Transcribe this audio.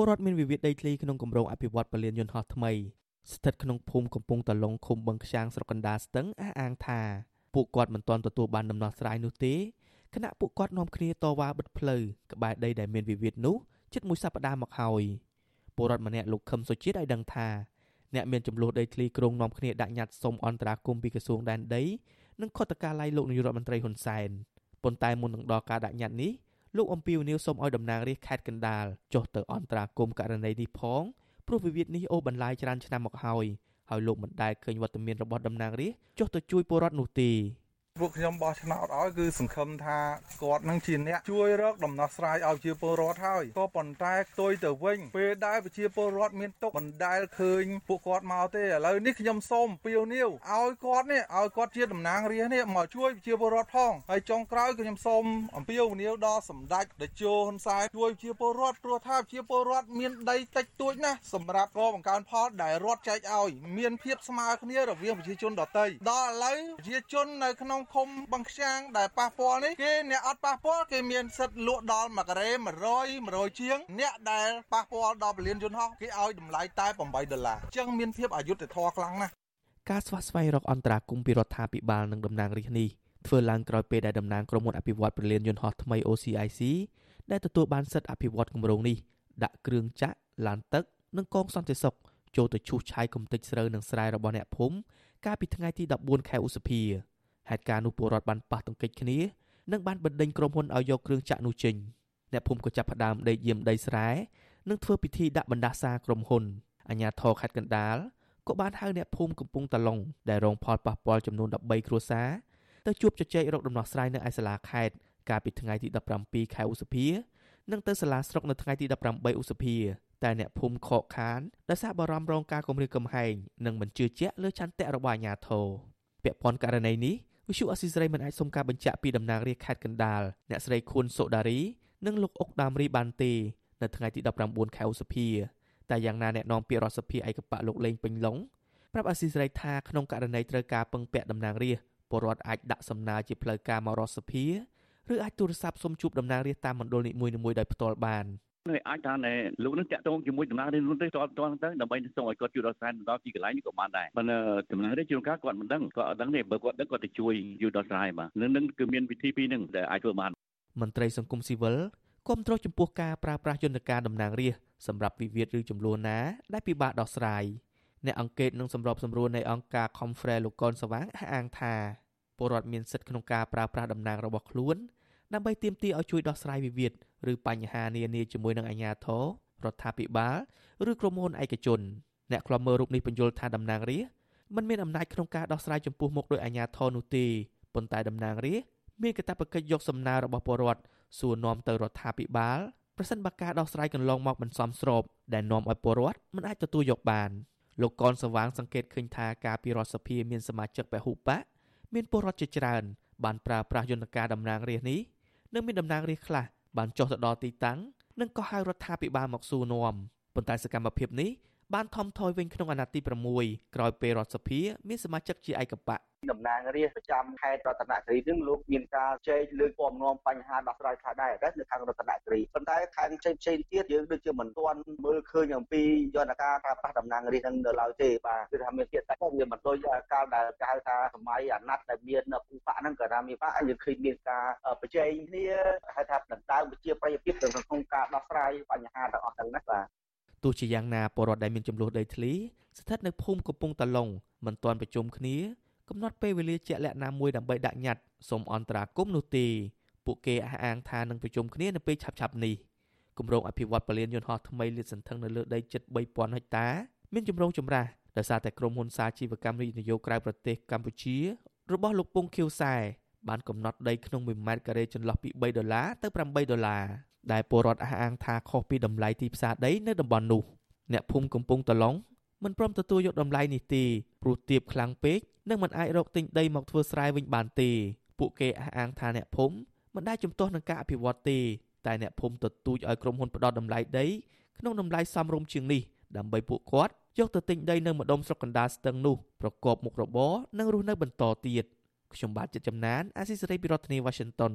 ពលរដ្ឋមានវិវាទដីធ្លីក្នុងគម្រោងអភិវឌ្ឍពលានយន្តហោះថ្មីស្ថិតក្នុងភូមិកំពង់តឡុងឃុំបឹងខ្យាងស្រុកកណ្ដាលស្ទឹងអះអាងថាពួកគាត់មិនទាន់ទទួលបានដំណោះស្រាយនោះទេគណៈពួកគាត់នាំគ្នាតវ៉ាបិទផ្លូវក្បែរដីដែលមានវិវាទនោះជិតមួយសប្តាហ៍មកហើយពលរដ្ឋម្នាក់លោកខឹមសុជាតិឲ្យដឹងថាអ្នកមានចំនួនដីធ្លីក្រុងនាំគ្នាដាក់ញត្តិសុំអន្តរាគមន៍ពីក្រសួងដែនដីនិងខុទ្ទកាល័យលោកនាយករដ្ឋមន្ត្រីហ៊ុនសែនប៉ុន្តែមុននឹងដល់ការដាក់ញត្តិនេះ លោកអំពីវនីវសូមឲ្យតំណាងរាស្ត្រខេត្តកណ្ដាលចុះទៅអន្តរាគមន៍ករណីនេះផងព្រោះវិវាទនេះអូបន្លាយច្រើនឆ្នាំមកហើយហើយលោកមិនដែលឃើញវត្តមានរបស់តំណាងរាស្ត្រចុះទៅជួយពលរដ្ឋនោះទេ ពួកខ្ញុំបោះឆ្នោតឲ្យគឺសង្ឃឹមថាគាត់នឹងជាអ្នកជួយរកដំណោះស្រាយឲ្យជាពលរដ្ឋហើយក៏ប៉ុន្តែផ្ទុយទៅវិញពេលដែលប្រជាពលរដ្ឋមានទុកមិនដែលឃើញពួកគាត់មកទេឥឡូវនេះខ្ញុំសូមពៀវនាវឲ្យគាត់នេះឲ្យគាត់ជាតំណាងរាស្ត្រនេះមកជួយប្រជាពលរដ្ឋផងហើយចុងក្រោយក៏ខ្ញុំសូមអំពាវនាវដល់សម្ដេចតេជោហ៊ុនសែនជួយប្រជាពលរដ្ឋព្រោះថាប្រជាពលរដ្ឋមានដីតិចតួចណាស់សម្រាប់កបង្កើនផលដែលរដ្ឋចែកឲ្យមានភាពស្មើគ្នារវាងប្រជាជនដទៃដល់ឥឡូវប្រជាជននៅក្នុងឃុំបឹងខ្យាងដែលប៉ះពាល់នេះគេអ្នកអត់ប៉ះពាល់គេមានសិទ្ធិលក់ដល់1ការ៉េ100 100ជាងអ្នកដែលប៉ះពាល់ដល់ពលានយន្តហោះគេឲ្យតម្លៃតែ8ដុល្លារអញ្ចឹងមានភាពអយុត្តិធម៌ខ្លាំងណាស់ការស្វាស្វែងរកអន្តរាគមន៍ពីរដ្ឋាភិបាលនិងតំណាងរាស្ត្រនេះធ្វើឡើងក្រោយពេលដែលតំណាងក្រុមហ៊ុនអភិវឌ្ឍពលានយន្តហោះថ្មី OCIC ដែលទទួលបានសិទ្ធិអភិវឌ្ឍគម្រោងនេះដាក់គ្រឿងចាក់ឡានទឹកនិងកងសន្តិសុខចូលទៅឈូសឆាយគំតិចស្រូវនិងស្រែរបស់អ្នកភូមិកាលពីថ្ងៃទី14ខែឧសភា ហេតុការណ៍នោះពលរដ្ឋបានប៉ះទង្គិចគ្នានិងបានបណ្ដេញក្រុមហ៊ុនឲ្យយកគ្រឿងចាក់នោះចេញអ្នកភូមិក៏ចាប់ផ្ដើមដេកយាមដីស្រែនិងធ្វើពិធីដាក់បណ្ដាសាក្រុមហ៊ុនអាជ្ញាធរខេត្តកណ្ដាលក៏បានហៅអ្នកភូមិកំពង់តឡុងដែលរងផលប៉ះពាល់ចំនួន13គ្រួសារទៅជួបជជែករកដំណោះស្រាយនៅឯសាលាខេត្តកាលពីថ្ងៃទី17ខែឧសភានិងទៅសាលាស្រុកនៅថ្ងៃទី18ឧសភាតែអ្នកភូមិខកខានដោយសារបារម្ភរងការគំរាមកំហែងនិងមិនជឿជាក់លើឆន្ទៈរបស់អាជ្ញាធរពាក់ព័ន្ធករណីនេះ វិសុអស៊ីសេរីមិនអាចសុំការបញ្ជាក់ពីតំណាងរាជខេត្តកណ្ដាលអ្នកស្រីខួនសុដារីនិងលោកអុកដាមរីបានទេនៅថ្ងៃទី19ខែឧសភាតែយ៉ាងណាអ្នកនាំពាក្យរដ្ឋសភាឯកបៈលោកលេងពេញឡុងប្រាប់អស៊ីសេរីថាក្នុងករណីត្រូវការពឹងពាក់តំណាងរាស្ត្រពលរដ្ឋអាចដាក់សំណើជាផ្លូវការមករដ្ឋសភាឬអាចទូរស័ព្ទសុំជួបតំណាងរាស្ត្រតាមមណ្ឌលនីមួយៗដោយផ្ទាល់បាន។ នឹងអាចថាលោកនឹងតាក់ទងជាមួយដំណើរនេះនោះទេតតទៅដើម្បីសូមឲ្យគាត់ជួយដល់សែនដល់ទីកន្លែងនេះក៏បានដែរប៉ុន្តែដំណើរនេះជួនកាលគាត់មិនដឹងគាត់អត់ដឹងទេបើគាត់ដឹងគាត់ទៅជួយយូរដល់ស្រ័យបាទនឹងនឹងគឺមានវិធីពីរនឹងដែលអាចធ្វើបានមន្ត្រីសង្គមស៊ីវិលគ្រប់គ្រងចំពោះការប្រើប្រាស់យន្តការតំណាងរាស្ត្រសម្រាប់វិវាទឬចំនួនណាដែលពិបាកដោះស្រាយអ្នកអង្កេតនិងសម្របសម្រួលនៃអង្គការ Confrere លោកកនសវាងអះអាងថាពលរដ្ឋមានសិទ្ធិក្នុងការប្រើប្រាស់តំណាងរបស់ខ្លួនដើម្បីទាមទារឲ្យជួយដោះស្រាយវិវាទ ឬបញ្ហានានាជាមួយនឹងអាជ្ញាធររដ្ឋាភិបាលឬក្រុមហ៊ុនឯកជនអ្នកខ្លំមើលរូបនេះបញ្យល់ថាតំណាងរាស្ត្រមិនមានអំណាចក្នុងការដោះស្រាយចំពោះមុខដោយអាជ្ញាធរនោះទេប៉ុន្តែតំណាងរាស្ត្រមានកាតព្វកិច្ចយកសំណើរបស់ពលរដ្ឋសួរនាំទៅរដ្ឋាភិបាលប្រសិនបើការដោះស្រាយកន្លងមកមិនសមស្របដែលនាំឲ្យពលរដ្ឋមិនអាចទទួលយកបានលោកកនសវាងសង្កេតឃើញថាការពីរដ្ឋសភាមានសមាជិកពហុបកមានពលរដ្ឋជាច្រើនបានប្រើប្រាស់យន្តការតំណាងរាស្ត្រនេះនិងមានតំណាងរាស្ត្រខ្លះ បានចុះទៅដល់ទីតាំងនិងក៏ហៅរដ្ឋាភិបាលមកសួរនាំប៉ុន្តែសកម្មភាពនេះ បានថមថយវិញក្នុងអាណត្តិទី6ក្រោយពេលរដ្ឋសភាមានសមាជិកជាឯកបៈតំណាងរាស្ត្រប្រចាំខេត្តរតនគិរីនឹងលោកមានការជែកលើកពំនាំបញ្ហាដោះស្រាយខ្លះដែរនៅខាងរតនគិរីប៉ុន្តែខាងផ្សេងផ្សេងទៀតយើងដូចជាមិនទាន់មើលឃើញអំពីយន្តការការប៉ះតំណាងរាស្ត្រនឹងនៅឡើយទេបាទគឺថាមានទៀតតែវាមិនដូចកាលដែលគេហៅថាសម័យអាណត្តិដែលមានភូបៈហ្នឹងក៏ថាមានបាក់យើងឃើញមានការប្រជែងគ្នាហៅថាដណ្ដើមវិជាប្រយោជន៍ក្នុងការដោះស្រាយបញ្ហាទាំងអស់ហ្នឹងណាបាទ ទោះជាយ៉ាងណាពលរដ្ឋដែលមានចំនួនដីធ្លីស្ថិតនៅភូមិកំពង់តឡុងមិនទាន់ប្រជុំគ្នាកំណត់ពេលវេលាជាក់លាក់ណាមួយដើម្បីដាក់ញត្តិសូមអន្តរាគមន៍នោះទេពួកគេអះអាងថានឹងប្រជុំគ្នានៅពេលឆាប់ៗនេះគម្រោងអភិវឌ្ឍពលានយន្តហោះថ្មីលាតសន្ធឹងនៅលើដីជិត3000ហិកតាមានចម្រងចម្រាស់ដោយសារតែក្រុមហ៊ុនសាជីវកម្មវិនិយោគក្រៅប្រទេសកម្ពុជា របស់លោកពងខៀវសែបានកំណត់ដីក្នុង1ម៉ែត្រការ៉េចន្លោះពី3ដុល្លារទៅ8ដុល្លារដែលពលរដ្ឋអះអាងថាខុសពីតម្លៃទីផ្សារដីនៅតំបន់នោះអ្នកភូមិកំពង់តឡុងមិនព្រមទទួលយកតម្លៃនេះទេព្រោះទាបខ្លាំងពេកនិងមិនអាចរកទិញដីមកធ្វើស្រែវិញបានទេពួកគេអះអាងថាអ្នកភូមិមិនដែលជំទាស់នឹងការអភិវឌ្ឍទេតែអ្នកភូមិទទូចឲ្យក្រុមហ៊ុនផ្ដោតតម្លៃដីក្នុងតម្លៃសមរម្យជាងនេះដើម្បីពួកគាត់យកទៅទិញដីនៅម្ដុំស្រុកកណ្ដាលស្ទឹងនោះប្រកបមុខរបរនិងរស់នៅបន្តទៀតខ្ញុំបាទចិត្តចំណានអាស៊ីសេរីពីរដ្ឋធានី Washington